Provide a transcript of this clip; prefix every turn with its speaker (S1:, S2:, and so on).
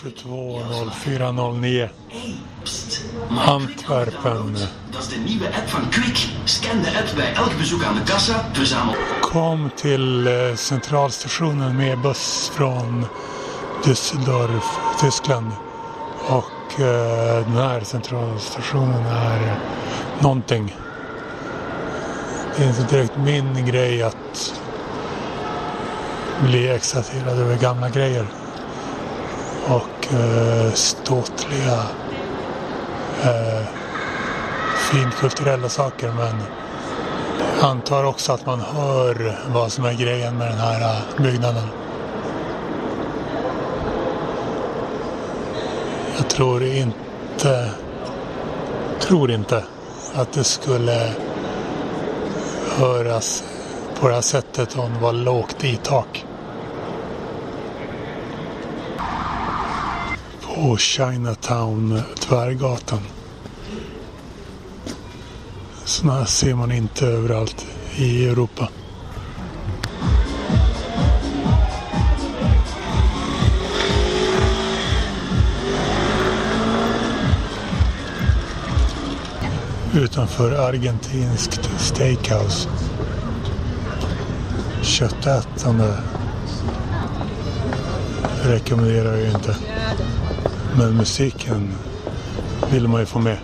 S1: 22.04.09 Antwerpen.
S2: Dat is de nieuwe app van Quick. Scan de app bij elk bezoek aan de kassa. Verzamel.
S1: Kom till eh, centralstationen med buss från Düsseldorf, Tyskland. Och eh, den här centralstationen är någonting. Det är inte direkt min grej att bli exalterad över gamla grejer. Och eh, ståtliga eh, finkulturella saker. Men jag antar också att man hör vad som är grejen med den här eh, byggnaden. Jag tror inte, tror inte att det skulle höras på det här sättet om det var lågt i tak. Och Chinatown, Tvärgatan. Sådana här ser man inte överallt i Europa. Utanför argentinskt steakhouse. Köttätande rekommenderar jag ju inte. Men musiken vill man ju få med.